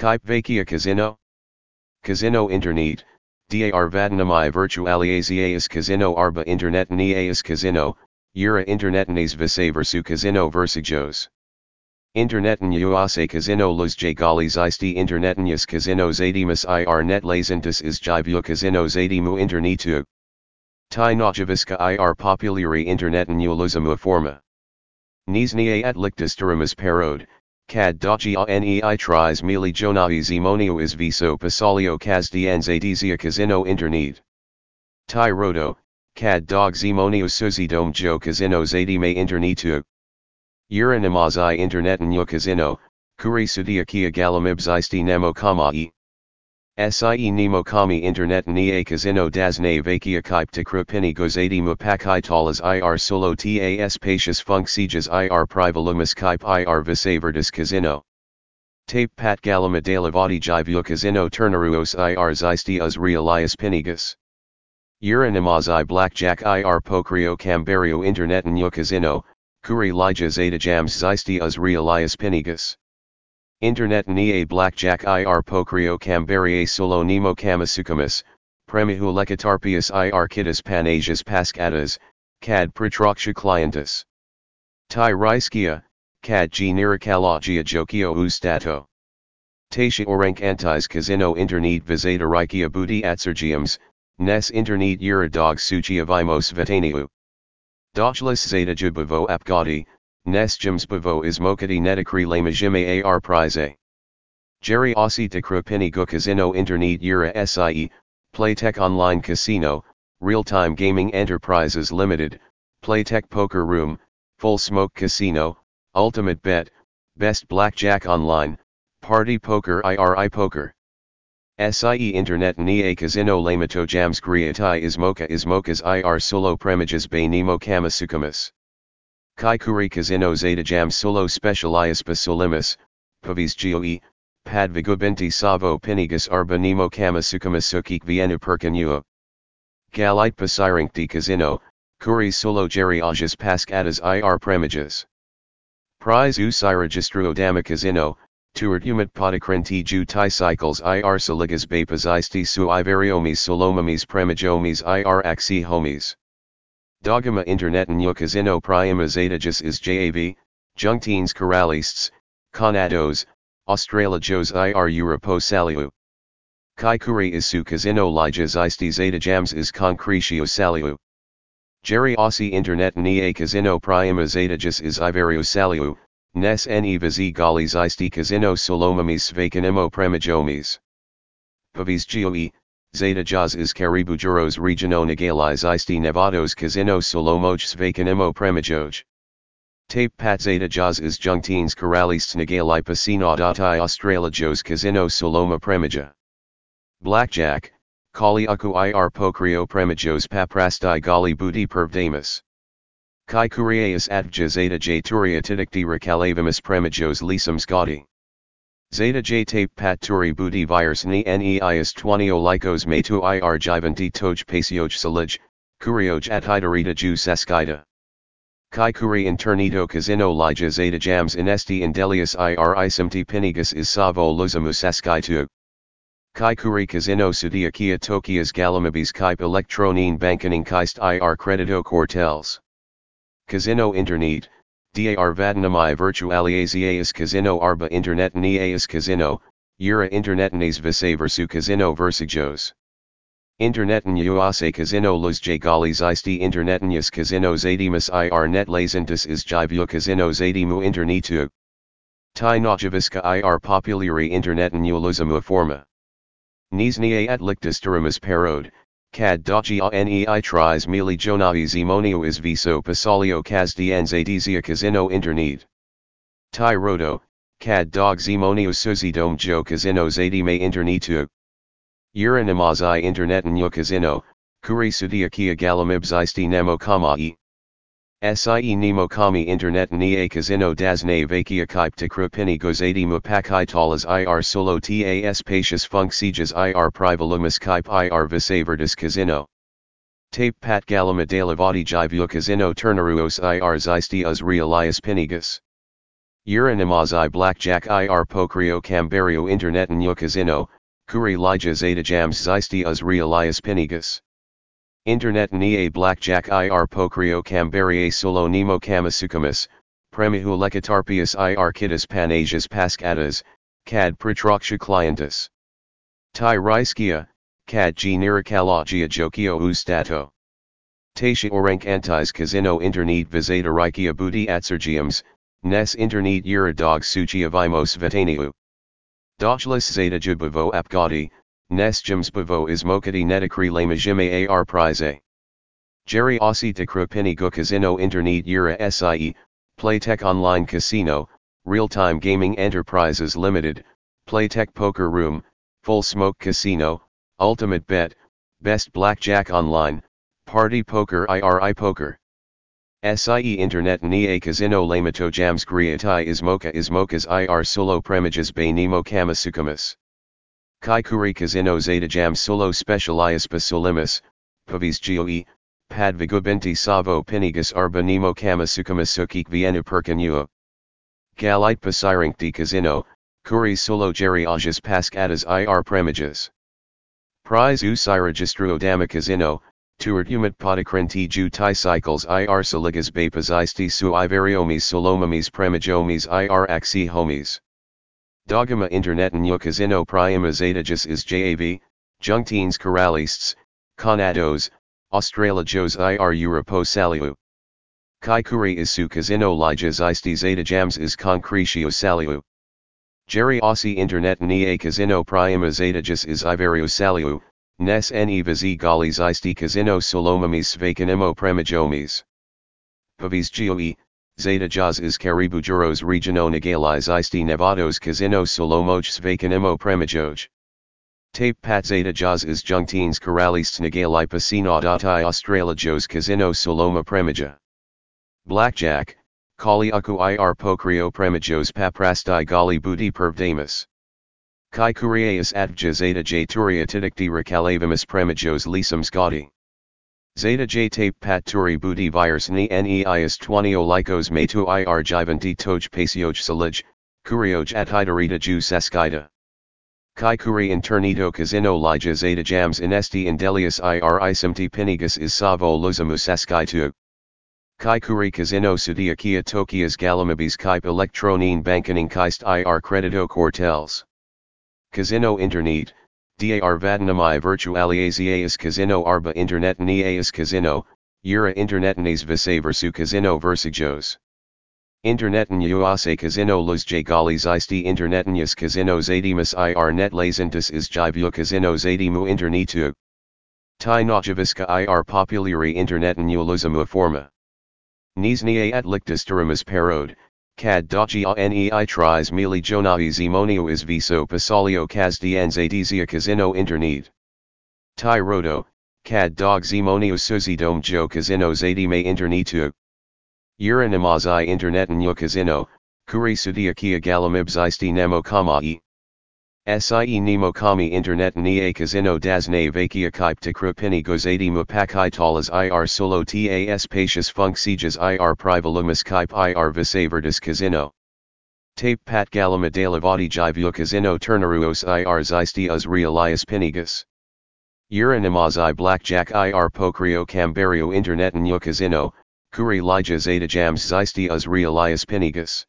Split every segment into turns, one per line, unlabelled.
Kype Vakia Casino? Casino Internet, dar vadnamai virtualizaas Casino arba internet nias Casino, Eura internetnes vise versu Casino versijos. Interneten uase Casino los jagalis isti internetenius Casino zadimus ir net lazentus is jivu Casino zadimu internetu. Ti nojaviska ir populari interneten ulozamu forma. Nisnia at lictus duramus parode, dogia nei tris mili jonavi zimonio is viso pasalio casdians adizia casino internet. Ti rodo, cad dog zimonio suzidom jo casino zadime internetu. Yo casino, kuri sudia kia galamibs isti nemo kamai. Sie nemo kami internet ni a casino das ne vakia kype te krupini gozadi mupakai talas ir solo tas patius funksijas ir privalumus kype ir visavertis casino. Tape pat galama dalavati jivu casino turnaruos ir zisti us realias pinigus. Uranimaz i blackjack ir pokrio cambario internet yo casino, kuri lija zeta jams zisti us realias pinigus. Internet ni a blackjack ir pokrio cambarie solo nemo kamasukamas, premihu lekatarpius ir kitas panasias pascatas, cad pritroksha clientus. Tai riskia, cad g nirikalogia jokio ustato. Tatia orank antis casino internet visata rikia booty atsergiums, nes internet uradog suchia vimos vetaniu. Dojlis zeta jubavo apgadi, Nesjums bavo is mokati netikri lamajime ar prize. Jerry Aussie de Krupini go casino internet Eura SIE, Playtech Online Casino, Real Time Gaming Enterprises Limited, Playtech Poker Room, Full Smoke Casino, Ultimate Bet, Best Blackjack Online, Party Poker IRI Poker. SIE Internet ni a casino lamato jams griatai ismoka ismokas ir solo premiges bay nemo kamasukamas. Kaikuri Casino Zeta Jam Solo Specialias Solimus, Pavis Goe, Padvigubinti Savo Pinigas Arbanimo Kamasukamisukik Vienna Percanua. Galite Pasirinkti Casino, Kuri Solo Geriajas Pascatas ir Premiges. Prize Usiragistro Dama Casino, Tuartumat Podicrenti Ju Cycles ir Saligas Bapas Isti Su Ivariomis Solomamis Premijomis ir Axi Homies. Dogma Interneten yo casino prima is JAV, Jungtines Coralists, Conados, Australajos ir Europo saliu. Kaikuri is su casino lijas isti zetajams is concretio saliu. Jerry Aussie Internet ni a casino prima is Ivario saliu, nes ne vizi galis isti casino solomamis vacanimo premijomis. Pavis Goe, Zeta Jaz is Caribou Juros Regiono Nagaliz Isti Nevados Casino Solomoj Svakanimo Premijoj. Tape Pat Zeta Jaz is Jungtines Coralists Nagali Pasinodati Australajos Casino Soloma Premija. Blackjack, Kali Aku ir Pokrio Premijos Paprasti Gali Booty Pervdamus. Kai Kuriaeus Atja Zeta J Turia Tidikti Recalavimus Premijos Lisums Gaudi. Zeta J tape pat turi booty virus ni neis twanio lycos me tu ir jivanti toj pasioj salij, kurioj at hidarita ju saskida. Kai kuri internito casino lija zeta jams inesti indelius ir isimti pinigus is savo luzamu saskitu. Kai kuri casino sudia kia tokias galamabis kaip electronine bankening kaist ir credito quartels. Casino internet, Dar vadnamai virtualizaas casino arba internet nias casino, Eura internetnes visaversu casino versijos. Interneten uase casino los jagalis isti internetenius casino zadimus ir net lazentus is jivu casino zadimu internetu. Ti nojaviska ir populari interneten ulozamu forma. Nisnia at lictus duramus parode, Cad dogia nei tris mili jonavi zimonio is viso pasalio casdians adizia casino internet. Ti rodo, cad dog zimonio suzidom jo casino zadime internetu. Uranimazai internetan yo casino, kuri sudia kia galamibs isti nemo kamai. Sie nemo kami internet ni a casino das ne vakia kype te gozadi mupakai talas ir solo tas patius funksijas ir privalumus kype ir visavertis casino. Tape pat galama dalavati jivu casino turnaruos ir zisti us realias pinigus. Uranimazai Blackjack ir Pokrio Cambario Internet Nyo Casino, Kuri Lija Zeta Jams Zisti uz Realias Pinigas. Internet Ni Blackjack ir Pokrio Cambarie Solo Nemo Kamasukamas, Premihu Lekatarpius ir Kitas Panasias Pascatas, Cad Pritroksha Clientus. Tai Ryskia, Cad G Nirikalogia Jokio Ustato. Tasha Orank Antis Casino Internet Visata Rikia Booty Atsergiums, Nes Internet Ura Dog Suchi Avimos Vetaniu. Dochlis Zeta Jubavo Apgadi, Nes Jims Bavo Ismokati Netakri Lamajime Ar Prize. Jerry Aussie Tekrupini Go Casino Internet Ura SIE, Playtech Online Casino, Real Time Gaming Enterprises Limited, Playtech Poker Room, Full Smoke Casino, Ultimate Bet, Best Blackjack Online, Party Poker IRI Poker. SIE Internet Ni a Casino Lamato Jams Griatai Ismoka Ismokas IR Solo Premijas Bay Nemo Kamasukamas. Kaikuri Casino Zeta Jam Solo Specialias Basolimus, Pavis Goe, Padvigubinti Savo Pinigas Arba Nemo Kamasukamas Sukik Vienna Perkanua. Galite Pasirinkti Casino, Kuri Solo Jerry Ajas Pascadas IR Premijas. Prize Usira Registro Dama Casino, Tuert Humat Podicrenti Ju Cycles IR Saligas Bapas Su Ivariomis Solomamis Premijomis IR Axi Homies. Dogma Internet Nyo Casino Prima Zetagus is JAV, Jungtines Coralists, Conados, Australajos IR Europo Saliu. Kaikuri is Su Casino Lijas Isti Zeta is Concretio Saliu. Jerry Aussie Internet Ni Casino Prima Zetagus is Ivario Saliu, Nes ne vizi galis isti casino solomamis svakanimo premijomis. Pavis zeta jaz is caribou juros regiono nagalis isti nevados casino solomoj svakanimo premijoj. Tape pat zeta jaz is junctines coralist nagali pasinodati australajos casino soloma premija. Blackjack, kali aku ir pokrio premijos paprasti gali booty pervdamus. Kai Kuriaeus atvja zeta j turia tidikti recalavimus premijos lisum scoti. Zeta j tape pat turi booty virus ni neis twanio lycos metu ir jivanti toj pasioj salij, kurioj at hiderita ju saskida. Kai kuri internito casino lija zeta jams inesti indelius ir isimti pinigus is savo luzamus askitu. Kai kuri casino sudia kia tokias galamabis kaip electronine bankening kaist ir credito quartels. Casino Internet, dar vadnamai virtualizaas Casino arba Internet nias Casino, Ura Internetnes visaversu Casino versajos. Interneten uase Casino los jagalis isti Internetenius Casino zadimus ir net lazentus is jivu Casino zadimu internetu. Ti nojaviska ir populari Interneten uluzamu forma. Nisnia at lictus turimus parode, Cad doji nei tris mili jonai zimonio is viso pasalio casdianzadizia casino internet. Tai rodo, cad dog zimonio suzidom jo casino zadime internetu. Uranimazai internetan casino, kuri sudia kia galamibs isti nemo kamai. Sie nemo kami internet ni a casino das ne vakia kaip te krupini gozadi mupakai talas ir solo tas patius funksijas ir privalumus kaip ir visavertis casino. Tape pat galama dalavati jivu casino turnaruos ir zisti uz realias pinigas. Uranimazai blackjack ir pokrio cambario internet nyo casino, kuri lija zeta jams zisti uz realias pinigas.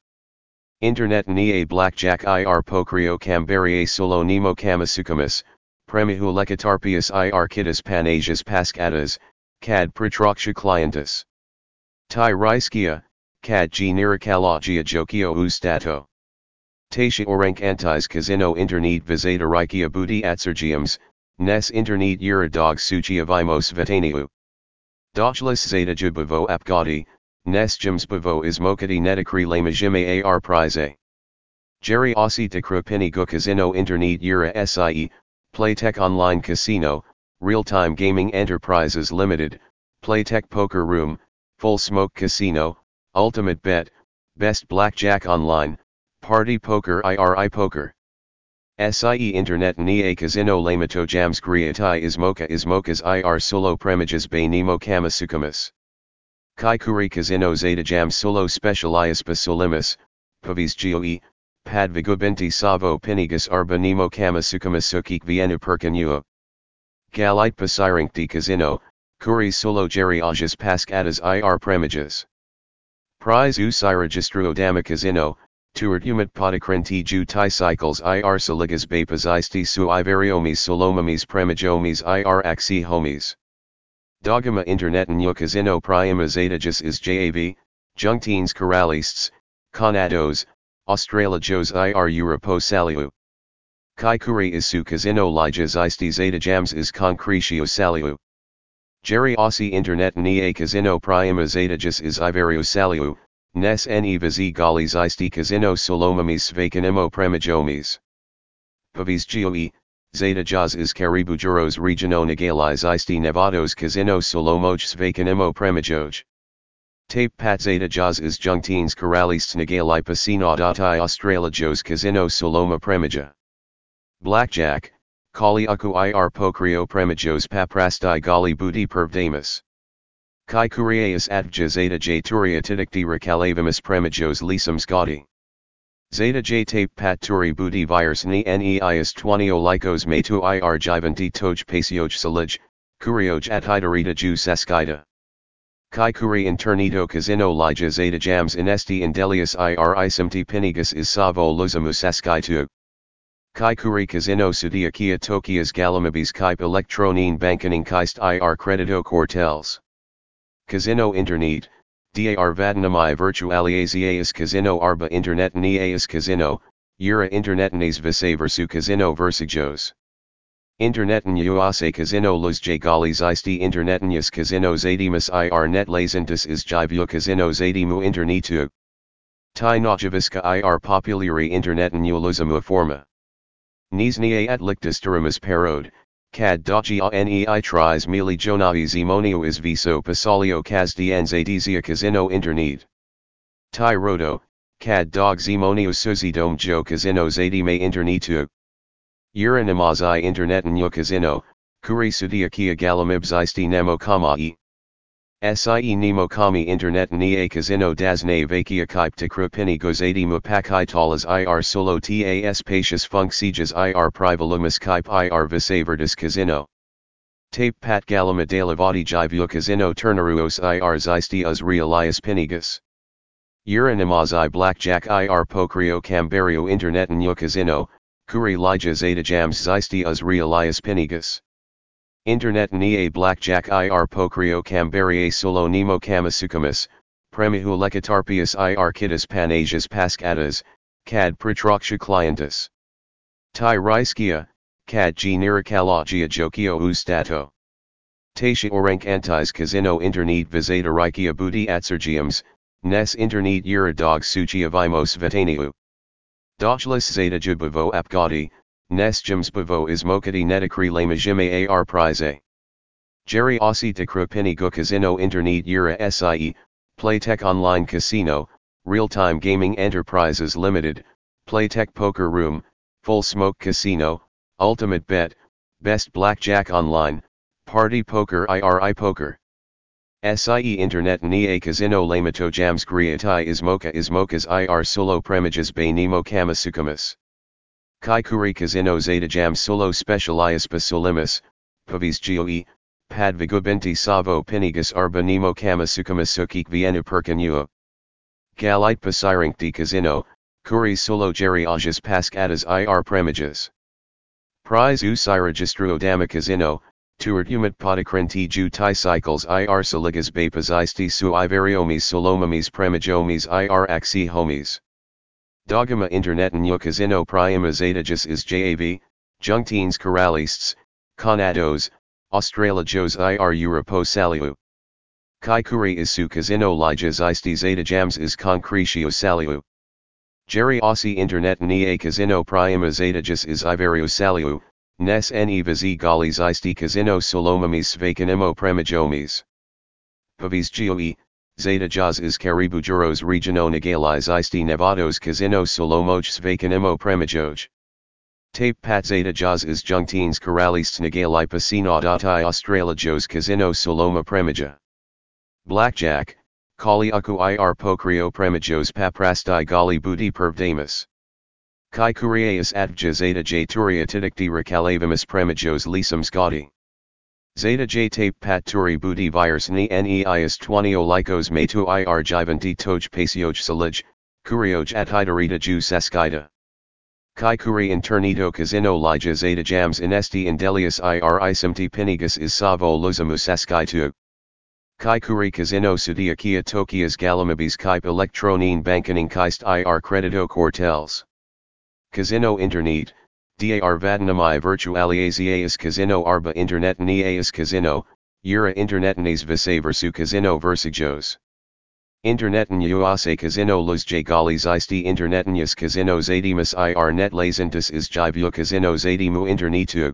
Internet ni a blackjack ir pokrio cambarie solo nemo kamasukamas, premihu lekatarpius ir kitas panasias pascatas, cad pritroksha clientus. Tai ryskia, cad g nirikalogia jokio ustato. Tasha orank antis casino internet visata rikia booty atsergiums, nes internet ura dog suchi avimos vetaniu. Dochlis zeta jubavo apgadi, Nes Jims Bavo is Mokati Netakri Lamajime Ar Prize. Jerry Aussie de Krupini Casino Internet Ura SIE, Playtech Online Casino, Real Time Gaming Enterprises Limited, Playtech Poker Room, Full Smoke Casino, Ultimate Bet, Best Blackjack Online, Party Poker IRI Poker. SIE Internet Ni a Casino Lamato Jams Griatai Ismoka Ismokas IR Solo Premijas Bay Nemo Kamasukamas. Kaikuri Casino Zeta Jam Solo Specialias Basolimus, Pavis Gioe, Pad Vigubenti Savo Pinigus Arba Nemo Kamasukamisukik Vienna Percanua. Galite Pasirinkti Casino, Kuri Solo Jerry Ajas Pascadas ir Premijas. Prize Usai Registro Dama Casino, Tuertumat Podakrenti Ju cycles ir Saligas Bapas Isti Su Ivariomis Solomamis Premijomis ir Axi Homies. Dogma Internet New Casino Prima Zetagus is JAV, Jungtines Coralists, Conados, Australajos ir Europo Saliu. Kaikuri isu Casino Lijas Isti Zetajams is Concretio Saliu. Jerry Aussie Internet ni a Casino Prima Zetagus is Ivario Saliu, Nes ne vizi galis isti Casino Solomamis Vacanimo Premijomis. Pavis Gioe, Zeta Jaz is Caribou Juros Regiono Nagaliz isti Nevados Casino Solomoj Vacanimo Premijoj. Tape Pat Zeta Jaz is Jungtines Coralists Nagali Pasino Dati Australajos Casino Soloma Premija. Blackjack, Kali Uku ir Pokrio Premijos Paprasti Gali Budi Pervdamus. Kai Kuriaeus Advja Zeta J Turia Tidikti Recalavimus Premijos Lisum Scotty. Zeta J tape pat turi budi virus ni neis 20 olikos metu ir jivanti toj pasioj salij, kurioj at hidarita ju saskida. Kai kuri internito casino lija zeta jams inesti indelius ir isimti pinigus is savo luzamu saskitu. Kai kuri casino sudia kia tokias galamabis kaip electronine bankening kaist ir credito quartels. Casino internet, Dar vadnamai virtualizaas casino arba internet nias casino, Ura internetnes visaversu casino versijos. Internetan uase casino los galis isti internetanias casino zadimus ir net lazentus is jivu casino zadimu internetu. Ti nojaviska ir populari internetan uluzamu forma. Nisnia at lictus duramus parode, Cad dogia nei tris mili jonavi zimonio is viso pasalio cas dienzadizia casino internet. Ti rodo, cad dog zimonio suzi dom jo casino zadime internetu. Uranimazai internetan yo casino, kuri sudia kia galamibs isti nemo kamai. Sie nemo kami internet ni a casino das vakia kaip te gozadi talas ir solo tas patius funksijas ir privalumus kaip ir visavertus casino. Tape pat galama delavati jivu casino turnaruos ir zisti us realias pinigus. Uranimazai blackjack ir pokrio cambario internet yo casino, kuri lija zeta jams zisti us realias pinigus. Internet ni a blackjack ir pokrio cambarie solo nemo kamasukamas, premihu lecatarpius ir kitas panasias pascatas, cad pritroksha clientus. Ti riskia, cad g nirikalogia jokio ustato. Tatia orank antis casino internet visata rikia booty atsergiums, nes internet dog sucia vimos vetaniu. Dochlis zeta jubavo apgadi, Nesjums Bavo is Mokati Netakri Lamajime AR Prize. Jerry Aussie de Krupini Go Casino Internet Yura SIE, Playtech Online Casino, Real Time Gaming Enterprises Limited, Playtech Poker Room, Full Smoke Casino, Ultimate Bet, Best Blackjack Online, Party Poker IRI Poker. SIE Internet Ni a Casino Lamato Jams Griatai is Mocha is IR Solo Premijas Bay Nemo Kamasukamas. Kai Kuri Casino Zeta Jam Solo Specialias Solimus, Pavis Gioe, Pad Vigubenti Savo Pinigus Arbanimo Kamasukamasukik Vienna Percanua. Galite Pasirinkti Casino, Kuri Solo Jerry Ajas Pascadas ir Premijas. Prize Usai Registro Dama Casino, Tuertumat Podakrenti Ju cycles ir Saligas Bapas Su Ivariomis Solomamis Premijomis ir Axi Homies. Dogma Internet New Casino Prima Zetagus is JAV, Jungtines Coralists, Conados, Australajos ir Europo Saliu. Kaikuri isu Casino Lijas isti Zeta Jams is Concretio Saliu. Jerry Aussie Internet ni a Casino Prima Zetagus is Ivario Saliu, Nes ne vizi galis isti Casino Solomamis Vacanimo Premijomis. Pavis Gioe, Zeta Jaz is Caribou Juros Regiono Nagaliz isti Nevados Casino Solomoj Vacanimo Premijoj. Tape Pat Zeta Jaz is Jungtines Coralists Nagali Pasino Dati Australajos Casino Soloma Premija. Blackjack, Kali aku ir pokrio premijos paprasti gali budi pervdamus. Kai kuriaeus atvja zeta j turia tidikti recalavimus premijos lisum scoti. Zeta j tape pat turi budi virus ni neis 20 likos metu ir jivanti toj pasioj salij, kurioj at hidarita ju saskida. Kai kuri internito casino lija zeta jams inesti indelius ir isimti pinigus is savo luzamus saskitu. Kai kuri casino sudia kia tokias galamabis kaip electronine bankening kaist ir credito quartels. Casino internet, dar vadnami virtualizaas casino arba internet nias casino, Eura internetnes visaversu casino versajos. Interneten uase casino los jagalis isti internetenus casinos adimus ir net lazentus is jivu casinos adimu internetu.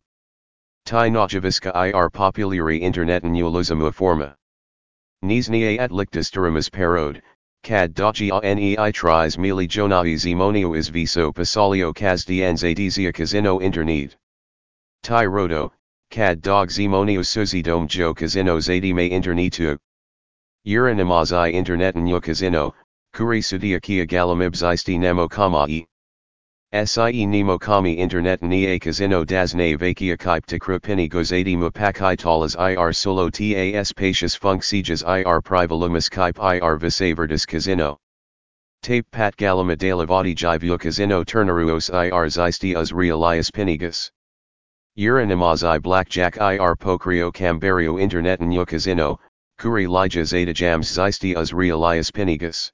Ti nojaviska ir populari interneten ulusum forma. Nisnia at lictus duramus parode, cad dogia nei tris mili jonavi zimonio is viso pasalio cas dianzadizia casino internet. Ti rodo, cad dog zimonio suzidom jo casino zadime internetu. Uranimazai interneten yo casino, kuri sudia kia galamibzisti nemo kamai. Sie nemo kami internet ni a casino das ne vakia kaip te krupini gozadi mupakai talas ir solo tas patius funksijas ir privalumus kaip ir visavertus casino. Tape pat Galama galamadalevati jivu casino turnaruos ir zisti us realias pinigus. Uranimazai blackjack ir pokrio cambario interneten yo casino, kuri lija zeta jams zisti us realias pinigus.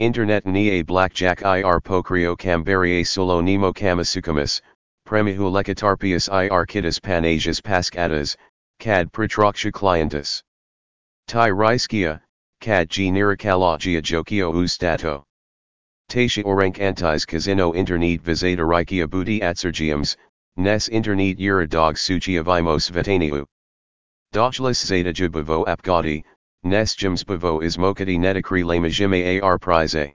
Internet ni a blackjack ir pokrio cambarie solo nemo kamasukamus, premihu lecatarpius ir kitas panasias pascatas, cad pritroksha clientus. Ti riskia, cad g nirikalogia jokio ustato. Tatia orank antis casino internet visata rikia booty atsergiums, nes internet uradog suchia vimos vetaniu. Dochlis zeta jubavo apgadi, Nes Jims Bavo is Mokati Nedikri Lamajime AR Prize.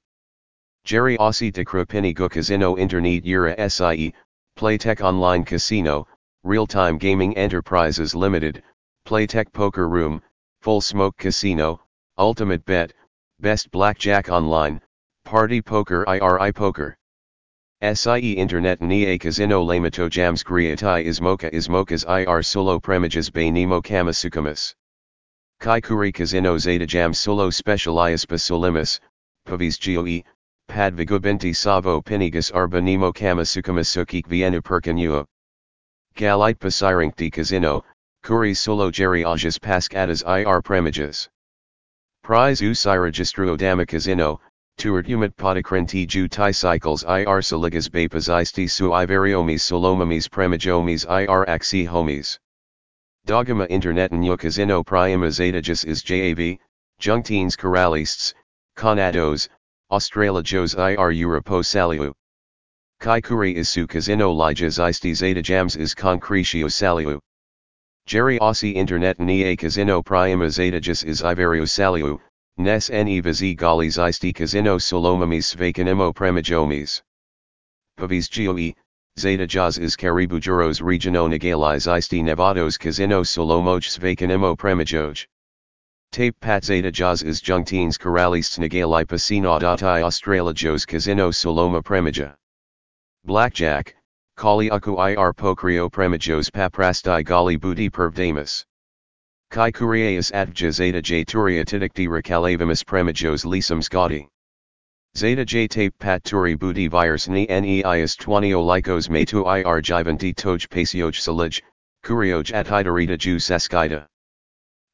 Jerry Aussie de Krupini Gu Casino Internet Eura SIE, Playtech Online Casino, Real Time Gaming Enterprises Limited, Playtech Poker Room, Full Smoke Casino, Ultimate Bet, Best Blackjack Online, Party Poker IRI Poker. SIE Internet ni a casino lamato jams griatai ismoka ismokas ir solo premijas bay nemo kamasukamas. Kai kuri casino zeta jam solo specialias solimus, pavis pad vigubenti savo pinigus arba nemo kamasukamisukik vienu percanua. Galite pasirinkti casino, kuri solo geriajas pascadas ir premijas. Prize dama casino, tuert humit podicrenti ju cycles ir saligas bapas isti su ivariomis solomamis premijomis ir axi homies. Dogma interneten yo casino prima is JAV, Jungtines Coralists, Conados, Australajos ir Europo saliu. Kaikuri is su casino lijas isti zeta is concretio saliu. Jerry Aussie internet ni a casino prima is Ivario saliu, nes ne vizi galis isti casino solomamis vacanimo premijomis. Pavis goe, Zeta Jaz is Caribou Juros Regiono Nagaliz Isti Nevados Casino Solomoj Vacanimo Premijoj. Tape Pat Zeta Jaz is Jungtines Coralists Nagali Pasino Dati Australajos Casino Soloma Premija. Blackjack, Kali Uku ir Pokrio Premijos Paprasti Gali Budi Pervdamus. Kai Kuriaeus Advja Zeta J Turia Tidikti Recalavimus Premijos Lisum Scoti. Zeta J tape pat turi booty virus ni neis 20 likos metu ir jivanti toj pasioj salij, kurioj at hidarita ju saskida.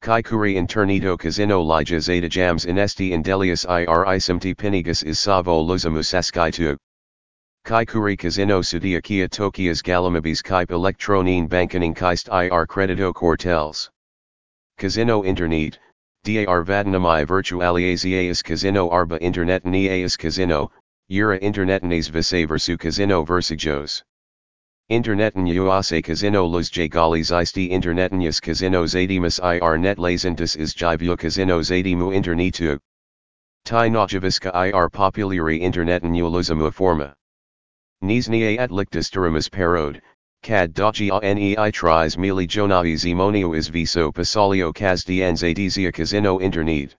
Kai kuri internito casino lija zeta jams inesti indelius ir isimti pinigus is savo luzamu saskitu. Kai kuri casino sudia kia tokias galamabis kaip electronine bankening kaist ir credito quartels. Casino internet, Dar vadnami virtualizaas casino arba internet nias casino, Eura internetnes visaversu casino versajos. Interneten uase casino los jagalis isti internetenus casinos adimus ir net lazentus is jivu casinos adimu internetu. Ti nojaviska ir populari interneten uluzamu forma. Nisnia at lictus duramus parode, cad dogia nei tris mili jonavi zimonio is viso pasalio cas dianzadizia casino internet.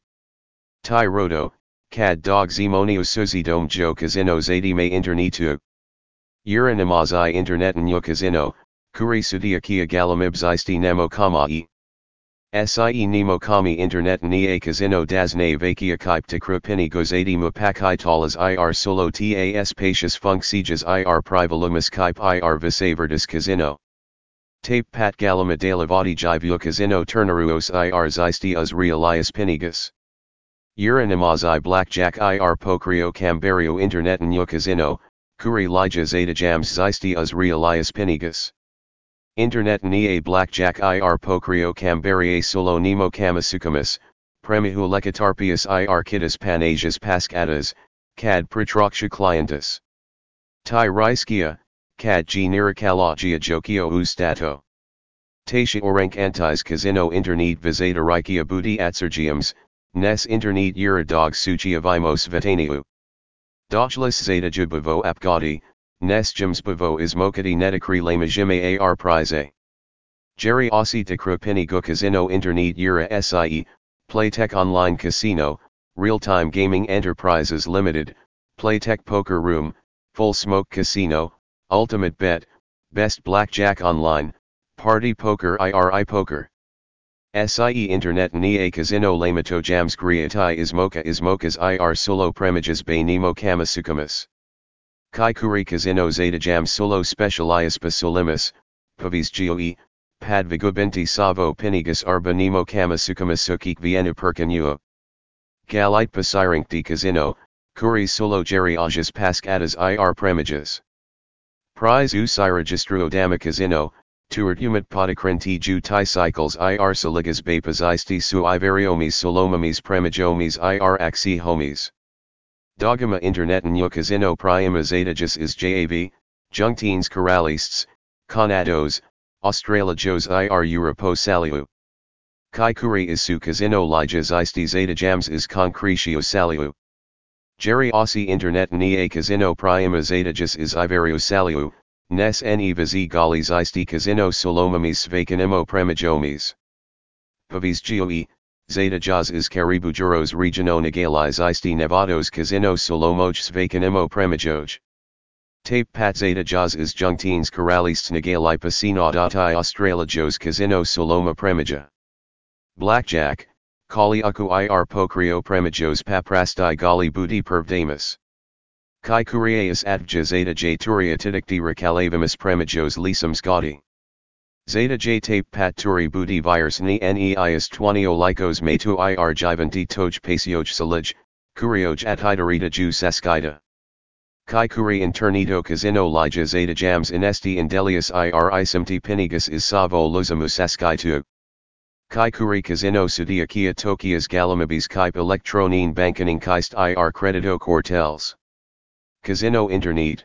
Tai rodo, cad dog zimonio suzi dom jo casino zadi me internetu. Ura namazai interneten yo casino, kuri sudia kia galamibs isti nemo kamai. Sie nemo kami internet ni a casino das ne vakia kype te gozadi mupakai talas ir solo tas patius funk sieges ir privalumus kype ir visavertis casino. Tape pat galama delavati jivu casino turnaruos ir zisti us realias pinigus. Uranimazai blackjack ir pokrio cambario internet new casino, kuri lija zeta jams zisti us realias pinigus. Internet ni a blackjack ir pokrio cambarie solo nemo kamasukamas, premihu lekatarpius ir kitas panasias pascatas, cad pritroksha clientus. Tai riskia, cad g nirikalogia jokio ustato. Tatia orank antis casino internet visata rikia booty atsergiums, nes internet ura dog suchi avimos vetaniu. Dochlis zeta jubavo apgadi, Nes Jims Bavo is Mokati Netakri Lama Jime AR Prize. Jerry Aussie de Krupini Go Casino Internet Ura SIE, Playtech Online Casino, Real Time Gaming Enterprises Limited, Playtech Poker Room, Full Smoke Casino, Ultimate Bet, Best Blackjack Online, Party Poker IRI Poker. SIE Internet Ni a Casino Lamato Jams Griatai Ismoka Ismokas IR Solo Premiges Bay Nemo Kamasukamas. Kaikuri Casino Zeta Jam Solo Specialias Pasolimus, Pavis Goe, Padvigubinti Savo Pinigas Arbanimo Kamasukamisukik Vienna Percanua. Galite Pasirinkti Casino, Kuri Solo Jerry Ajas Pascadas ir Premiges. Prize Usai Registro Dama Casino, Tuert Humid Podicrenti Ju Tai Cycles ir Saligas Bapas Isti Su Ivariomis Solomamis Premijomis ir Axi Homies. Dogma Internet New Casino Prima Zetagus is JAV, Jungtines Coralists, Conados, Australajos ir Europo Saliu. Kaikuri is su Casino Lijas Isti zetajams is Concretio Saliu. Jerry Aussie Internet Ni a Casino Prima Zetagus is Ivario Saliu, Nes ne Vizi Galis Isti Casino Solomamis Vacanimo Premijomis. Pavis Goe, Zeta Jaz is Regiono Nagaliz Isti Nevados Casino Solomoj Svakanimo Premijoj. Tape Pat Zeta Jaz is Jungtines Coralists Nagali Pasinodati Australajos Casino Soloma Premija. Blackjack, Kali Aku ir Pokrio Premijos Paprasti Gali Booty Pervdamus. Kai Kuriaeus Atja Zeta J Turia Tidikti Recalavimus Premijos Lisum Scotty. Zeta J tape pat turi booty virus ni neis 20 lycos me tu ir jivanti toj pasioj salij, kurioj at hidarita ju saskida. Kai kuri internito casino lija zeta jams inesti indelius ir isimti pinigus is savo luzamu saskitu. Kai kuri casino sudia kia tokias galamabis kaip electronine bankening kaist ir credito quartels. Casino internet,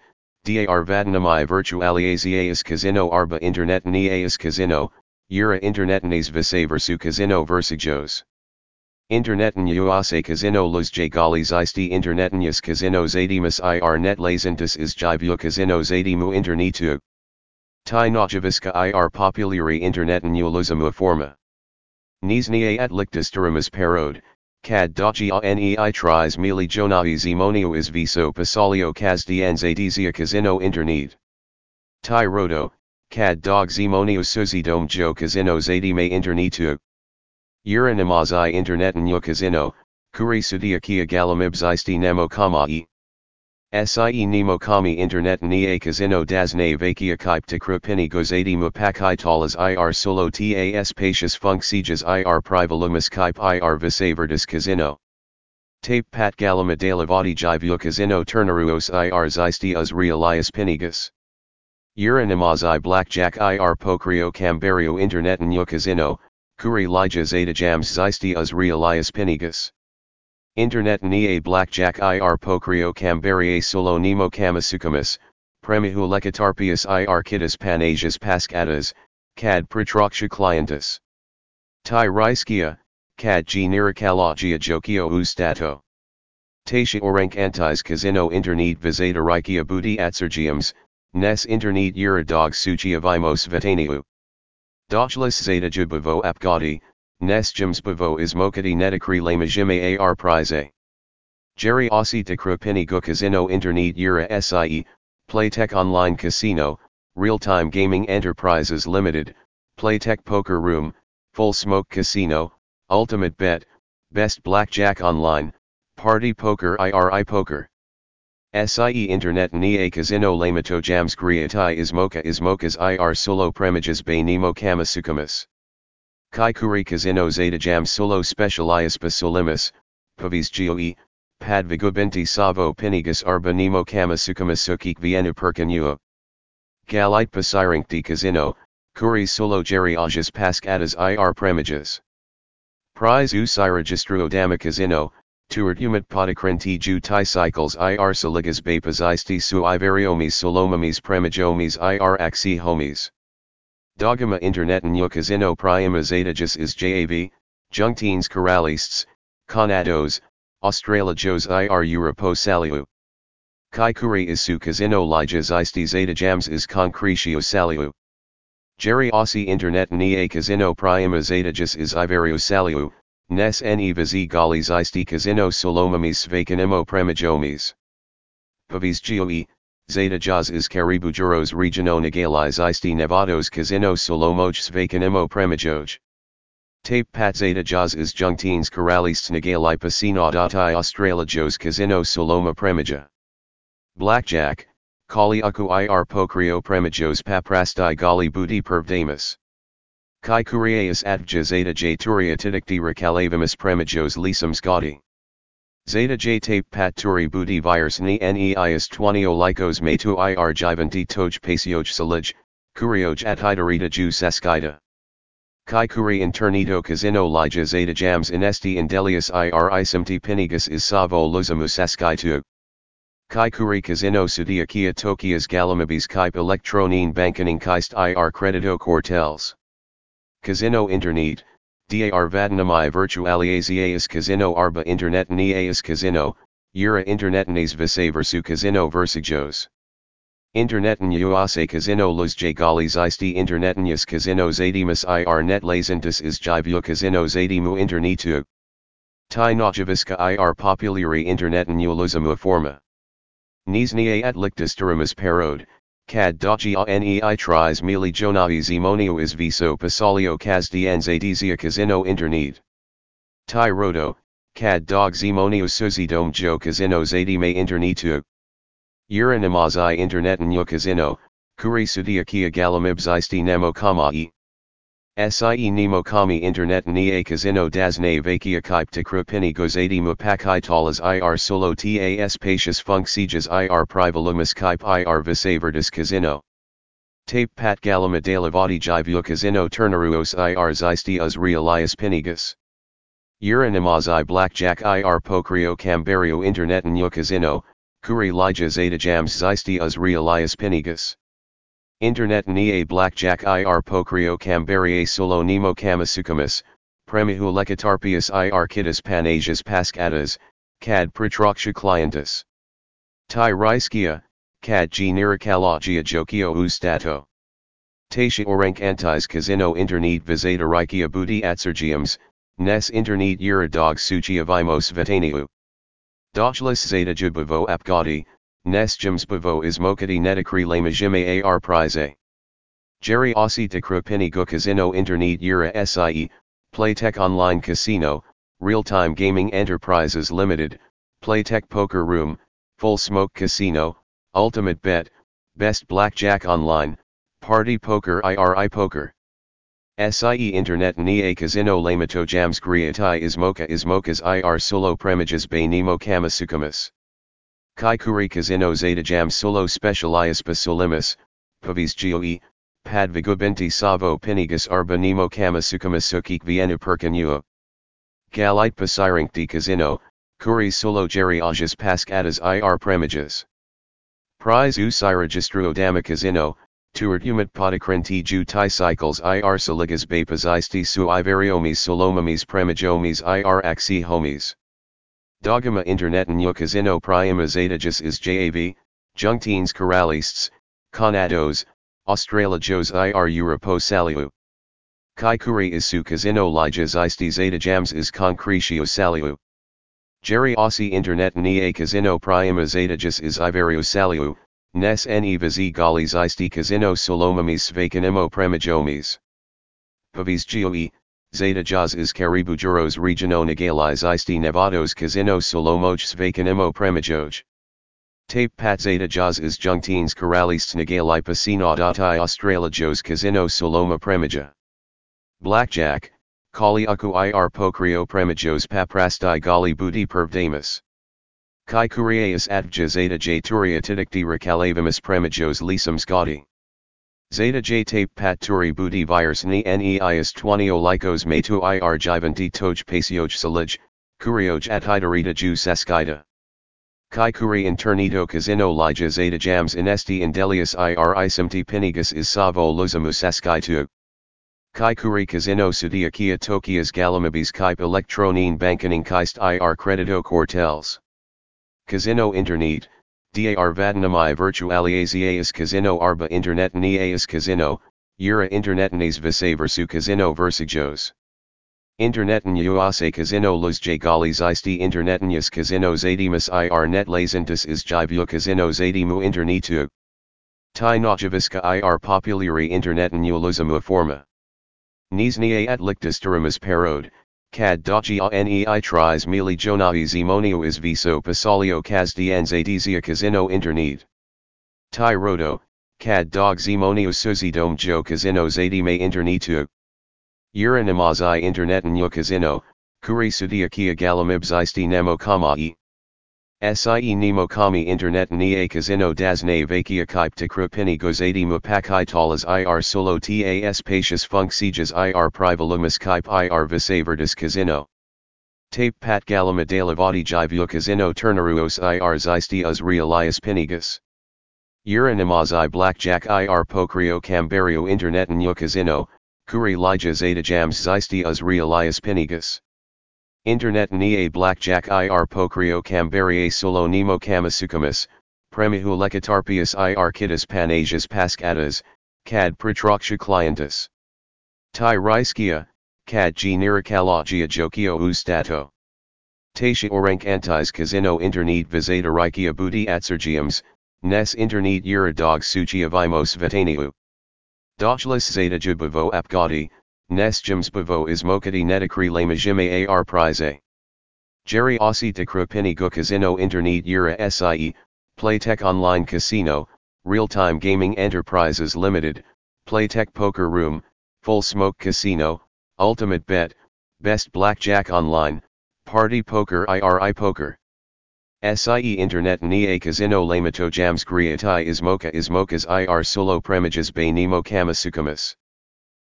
Dar vadnamai virtualizaas casino arba internet nias casino, ura internetnes visaversu casino versajos. Interneten uase casino los jagalis isti internetenius casino zadimus ir net lazentus is jivu casino zadimu internetu. Tai nojaviska ir populari interneten uluzamu forma. Nisnia at lictus turimus parode, Cad dogia nei tris mili jonai zimonio is viso pasalio cas dianzadizia casino internet. Tai rodo, cad dog zimonio suzi dom jo casino zadi me internetu. Uranimazai internet nu casino, kuri sudia kia galamibs isti nemo kamai. Sie nemo kami internet ni a casino das ne vakia kype te krupini gozadi mupakai talas ir solo tas funk sieges ir privalumus kype ir visavertis casino. Tape pat galama delavati jivu casino turnaruos ir zisti us realias pinigus. Uranimazai blackjack ir pokrio cambario internet nu casino, kuri lija zeta jams zisti us realias pinigus. Internet ni a blackjack ir pokrio cambarie solo nemo kamasukamas, premihu lekatarpius ir kitas panasias pascatas, cad pritroksha clientus. Tai riskia, cad g nirikalogia jokio ustato. Tatia orank antis casino internet visata rikia booty atsergiums, nes internet ura dog suchi avimos vetaniu. Dochlis zeta jubavo apgadi, Nes Jimsbavo is Mokati Nedikri Lamajime AR Prize. Jerry Aussie de Krupini Go Casino Internet Yura SIE, Playtech Online Casino, Real Time Gaming Enterprises Limited, Playtech Poker Room, Full Smoke Casino, Ultimate Bet, Best Blackjack Online, Party Poker IRI Poker. SIE Internet Ni a Casino Lamato Jams Griatai Ismoka Ismokas IR Solo Premijas Bay Nemo Kamasukamas. Kaikuri Casino Zeta Jam Solo Specialias Solimus, Pavis Goe, Pad Vigubenti Savo Pinigas Arba Nemo Kamasukamasukik vienu Percanua. Galite Pasirinkti Casino, Kuri Solo Jerry Ajas Pascadas IR Premijas. Prize Dama Casino, Tuart Humit Podakrenti Ju Tai Cycles IR Saligas Bapas Isti Su Ivariomis Solomamis Premijomis IR Axi Homies. Dogma Internet New Casino Prima is JAV, Jungtines Coralists, Conados, Australajos IR Europo Saliu. Kaikuri Isu Casino Lijas Isti Zeta Jams is Concretio Saliu. Jerry Aussie Internet Ni a Casino is Ivario Saliu, Nes ne vizi galis isti casino solomamis vacanimo premijomis. Pavis Zeta Jaz is Caribou Juros Regiono Nagaliz isti Nevados casino solomoj vacanimo premijoj. Tape Pat Zeta Jaz is Jungtines Coralists Nagali Pasino Dati Australajos casino soloma premija. Blackjack, Kali Uku ir Pokrio premijos paprasti gali budi pervdamus. Kai Kuriaeus advja zeta j turia tidikti recalavimus premijos lisum scoti. Zeta j tape pat turi budi virus ni neius twanio lycos me tu ir jivanti toj pasioj salij, kurioj at hidarita ju saskida. Kai kuri internito casino lija zeta jams inesti indelius ir isimti pinigus is savo luzamus askitu. Kai kuri casino sudia kia tokias galamabis kaip electronine bankening kaist ir credito quartels. Casino Internet, dar vadnamai virtualizaas Casino Arba Internet Nias Casino, Eura Internetnes Vise versu Casino Versijos. Interneten uase Casino los Jagalis isti Internetenius Casino Zadimus ir net lazentus is Jivu Casino Zadimu Internetu. Tai Nojaviska ir populari Interneten uluzamu forma. Nisnia at lictus duramus parode, Cad dogia nei tris mili jonavi zimonio is viso pasalio cas dienzadizia casino internet. Tai rodo, cad dog zimonio suzidom jo casino zadime internetu. Uranimazai internetan yo casino, kuri sudia kia galamibs isti nemo kamai. Sie nemo kami internet ni a casino das ne vakia kaip te krupini gozadi mupakai talas ir solo tas patius funksijas ir privalumus kaip ir visaverdis casino. Tape pat galama delavati jivu casino turnaruos ir zisti us realias pinigus. Uranimazai blackjack ir pokrio cambario internet casino, kuri lija zeta jams zisti us realias pinigus. Internet ni a blackjack ir pokrio cambarie solo nemo kamasukamas, premihu lecatarpius ir kitas panasias pascatas, cad pritroksha clientus. Tai riskia, cad g nirikalogia jokio ustato. Tatia orank antis casino internet visata rikia booty atsergiums, nes internet uradog suchi avimos vetaniu. Dojlis zeta jubavo apgadi, Nesjums Bavo is Mokati Nedikri Lamajime AR Prize. Jerry Aussie de Krupini Go Casino Internet Yura SIE, Playtech Online Casino, Real Time Gaming Enterprises Limited, Playtech Poker Room, Full Smoke Casino, Ultimate Bet, Best Blackjack Online, Party Poker IRI Poker. SIE Internet Ni a Casino Lamato Jams Griatai Ismoka Ismokas IR Solo Premijas Bay Nemo Kamasukamas. Kaikuri Casino Zeta Jam Solo Specialias Pasolimus, Pavis Goe, Pad Vigubenti Savo Pinigas Arbanimo Kamasukamasukik Vienna Percanua. Galite Pasirinkti Casino, Kuri Solo Jerry Ajas Pascadas ir Premijas. Prize Dama Casino, Tuart Humit Podakrenti Ju Tai Cycles ir Saligas Bapas Isti Su Ivariomis Solomamis Premijomis ir Axi Homies. Dogma Internet New Casino Prima Zetagus is JAV, Jungtines Coralists, Conados, Australajos ir Saliu. Kaikuri is su casino lijas isti zeta jams is concretio saliu. Jerry Aussie Internet ni a casino prima zetagus is iverio saliu, nes ne vizi galis isti casino solomamis vacanimo premijomis. Pavis Zeta Jaz is Caribou Juros Regiono Nagaliz Isti Nevados Casino Solomoj Svakanimo Premijoj. Tape Pat Zeta Jaz is Jungtines Coralists Nagali Pasinodati Australajos Casino Soloma Premija. Blackjack, Kali Aku ir Pokrio Premijos Paprasti Gali Budi Pervdamus. Kai Kuriaeus Advja Zeta J Turia Tidikti Recalavimus Premijos Lisum Scotti. Zeta J tape pat turi booty virus ni neis 20 olikos metu ir jivanti toj pasioj salij, kurioj at hidarita ju saskida. Kai kuri internito casino lija zeta jams inesti indelius ir isimti pinigus is savo luzamu saskitu. Kai kuri casino sudia kia tokias galamabis kaip electronine bankening kaist ir credito quartels. Casino internet, Dar vadnamai virtualizaas casino arba internet nias casino, Ura internetnes visaversu casino versajos. Interneten uase casino los jagalis isti internetenias casino zadimus ir net lazentus is jivu casino zadimu internetu. Tai nojaviska ir populari interneten uluzamu forma. Nisnia at lictus turimus parode, Cad doji a nei tris mili jonai zimonio is viso pasalio cas dianzadizia casino internet. Tai rodo, cad dog zimonio suzi dom jo casino zadi me internetu. Uranimazai internet nyo casino, kuri sudia kia galamibs isti nemo kamai. Sie nemo kami internet ni a casino das ne vakia kaip tikrupini gozadi mupakai talas ir solo tas patius funksijas ir privalumus kaip ir visavertis casino. Tape pat galama dalavati jivu casino turnaruos ir zistias realias pinigus. Uranimazai blackjack ir pokrio cambario internet nyo casino, kuri lija zeta jams zistias realias pinigus. Internet ni a blackjack ir pokrio solo nemo kamasukamas, premihu lekatarpius ir kitas panasias pascatas, cad pritroksha clientus. Tai riskia, cad g nirikalogia jokio ustato. Tatia orank antis casino internet visata rikia booty atsergiums, nes internet ura dog sucia vimos vetaniu. Dojlis zeta jubavo apgadi, Nes Jims Bavo is Mokati Netakri Lamajime AR Prize. Jerry Aussie Tekrupini Gu Casino Internet Yura SIE, Playtech Online Casino, Real Time Gaming Enterprises Limited, Playtech Poker Room, Full Smoke Casino, Ultimate Bet, Best Blackjack Online, Party Poker IRI Poker. SIE Internet ni a casino lamato jams griatai ismoka ismokas ir solo premijas bay nemo kamasukamas.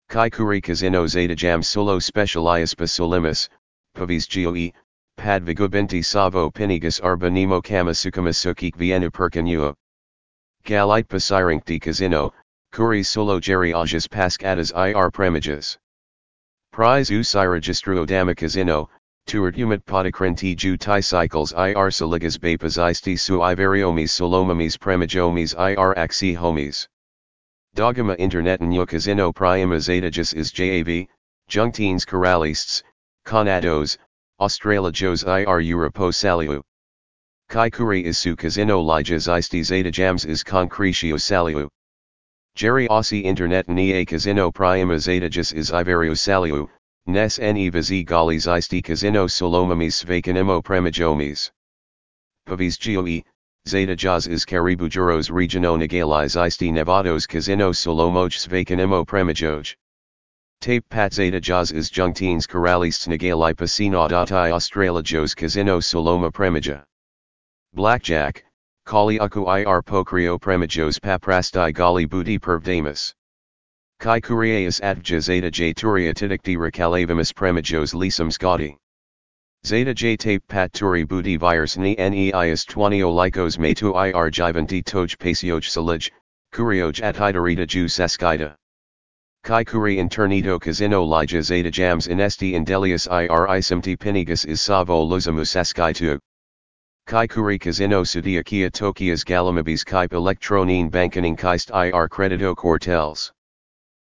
Kai kuri casino zeta jam solo specialias solimus, pavis geoi, pad vigubenti savo pinigus arba nemo kamasukik vienu percanua. Galite pasirinkti casino, kuri solo geriajas pascadas ir premijas. Prize usi registro dama casino, tuert humit podicrenti ju cycles ir saligas bapas isti su ivariomis solomamis premijomis ir axi homies. Dogma Internet New Casino Prima Zetagus is JAV, Juntines Coralists, Conados, Australajos ir Europo Saliu. Kaikuri is su Casino Lijas isti Zeta is Concretio Saliu. Jerry Aussie Internet ni a Casino Prima is Iverio Saliu, Nes ne vizi galis isti Casino Solomamis Vacanimo Premijomis. Pavis Zeta Jaz is Caribou Juros Regiono Nagaliz Isti Nevados Casino Solomoj Svakanimo Premijoj. Tape Pat Zeta Jaz is Jungtines Coralists Nagali Pasinodati Australajos Casino Soloma Premija. Blackjack, Kali Aku ir Pokrio Premijos Paprasti Gali Budi Pervdamus. Kai Kuriaeus Advja Zeta J Turia Tidikti Recalavimus Premijos Lisum Scotti. Zeta J tape pat turi booty virus ni neis 20 olikos metu ir jivanti toj pasioj salij, kurioj at hidarita ju saskida. Kai kuri internito casino lija zeta jams inesti indelius ir isimti pinigus is savo luzamu saskitu. Kai kuri casino sudia kia tokias galamabis kaip electronine bankening kaist ir credito quartels.